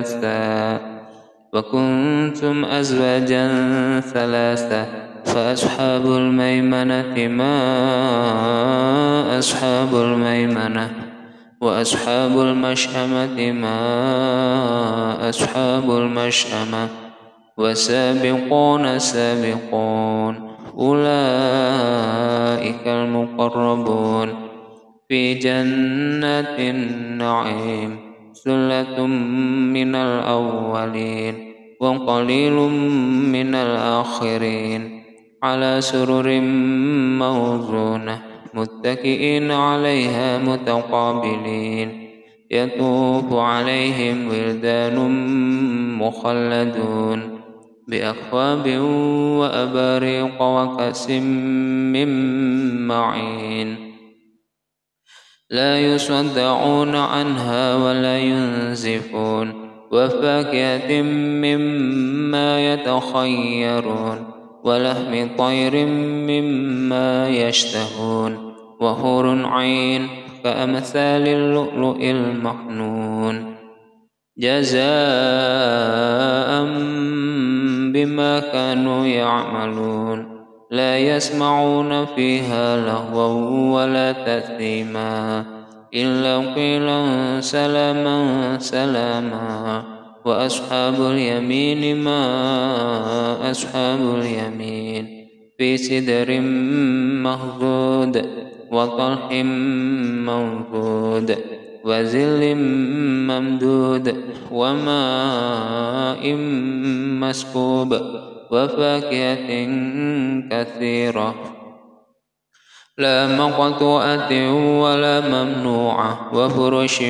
منبثا وكنتم أزواجا ثلاثة فأصحاب الميمنة ما أصحاب الميمنة وأصحاب المشأمة ما أصحاب المشأمة وسابقون سابقون أولئك المقربون في جنات النعيم ثلة من الأولين وقليل من الآخرين على سرر موزونة متكئين عليها متقابلين يطوف عليهم ولدان مخلدون بأكواب وأباريق وكأس من معين لا يصدعون عنها ولا ينزفون وفاكهة مما يتخيرون ولحم طير مما يشتهون وحور عين كأمثال اللؤلؤ المحنون جزاء بما كانوا يعملون لا يسمعون فيها لغوا ولا تثيما إلا قيلا سلاما سلاما. وأصحاب اليمين ما أصحاب اليمين. في سدر مهضود وطلح منفود وزل ممدود وماء مسكوب وفاكهة كثيرة. لا مقطوعة ولا ممنوعة وفرش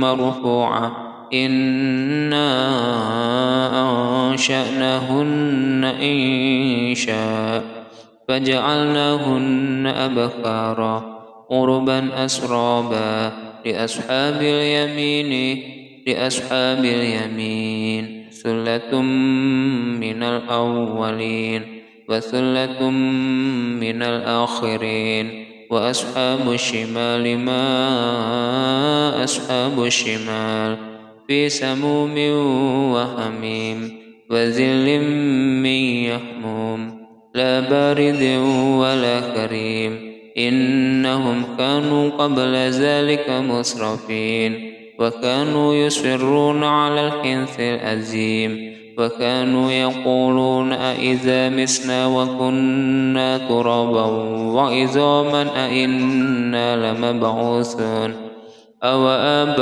مرفوعة. إنا أنشأناهن إن شاء. فجعلناهن أبكارا قربا أسرابا لأصحاب اليمين لأصحاب اليمين. ثلة من الأولين وثلة من الآخرين وأصحاب الشمال ما أصحاب الشمال في سموم وحميم وذل من يحموم لا بارد ولا كريم إنهم كانوا قبل ذلك مسرفين وكانوا يصرون على الحنث الأزيم وكانوا يقولون أئذا مسنا وكنا ترابا وعظاما أئنا لمبعوثون أو آباؤنا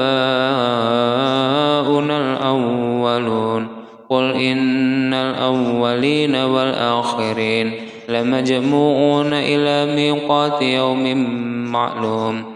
الأولون قل إن الأولين والآخرين لمجموعون إلى ميقات يوم معلوم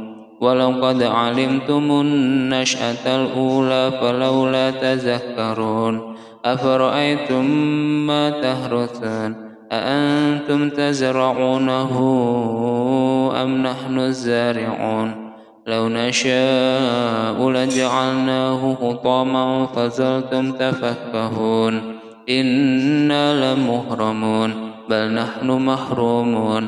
ولقد علمتم النشأة الأولى فلولا تذكرون أفرأيتم ما تهرثون أأنتم تزرعونه أم نحن الزارعون لو نشاء لجعلناه حطاما فظلتم تفكهون إنا لمهرمون بل نحن محرومون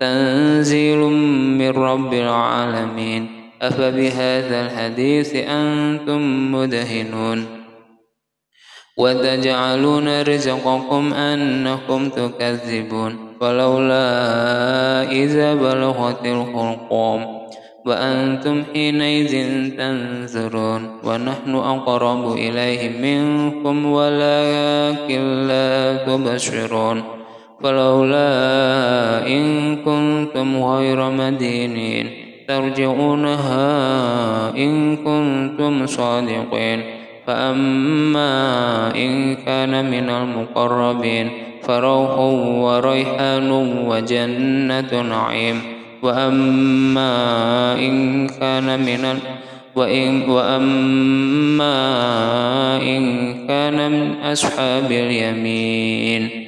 تنزيل من رب العالمين. أفبهذا الحديث أنتم مدهنون. وتجعلون رزقكم أنكم تكذبون. فلولا إذا بلغت الحلقوم. وأنتم حينئذ تنظرون. ونحن أقرب إليه منكم ولكن لا تبصرون. فلولا إن كنتم غير مدينين ترجعونها إن كنتم صادقين. فأما إن كان من المقربين فروح وريحان وجنة نعيم. وأما إن كان من وإن وأما إن كان من أصحاب اليمين.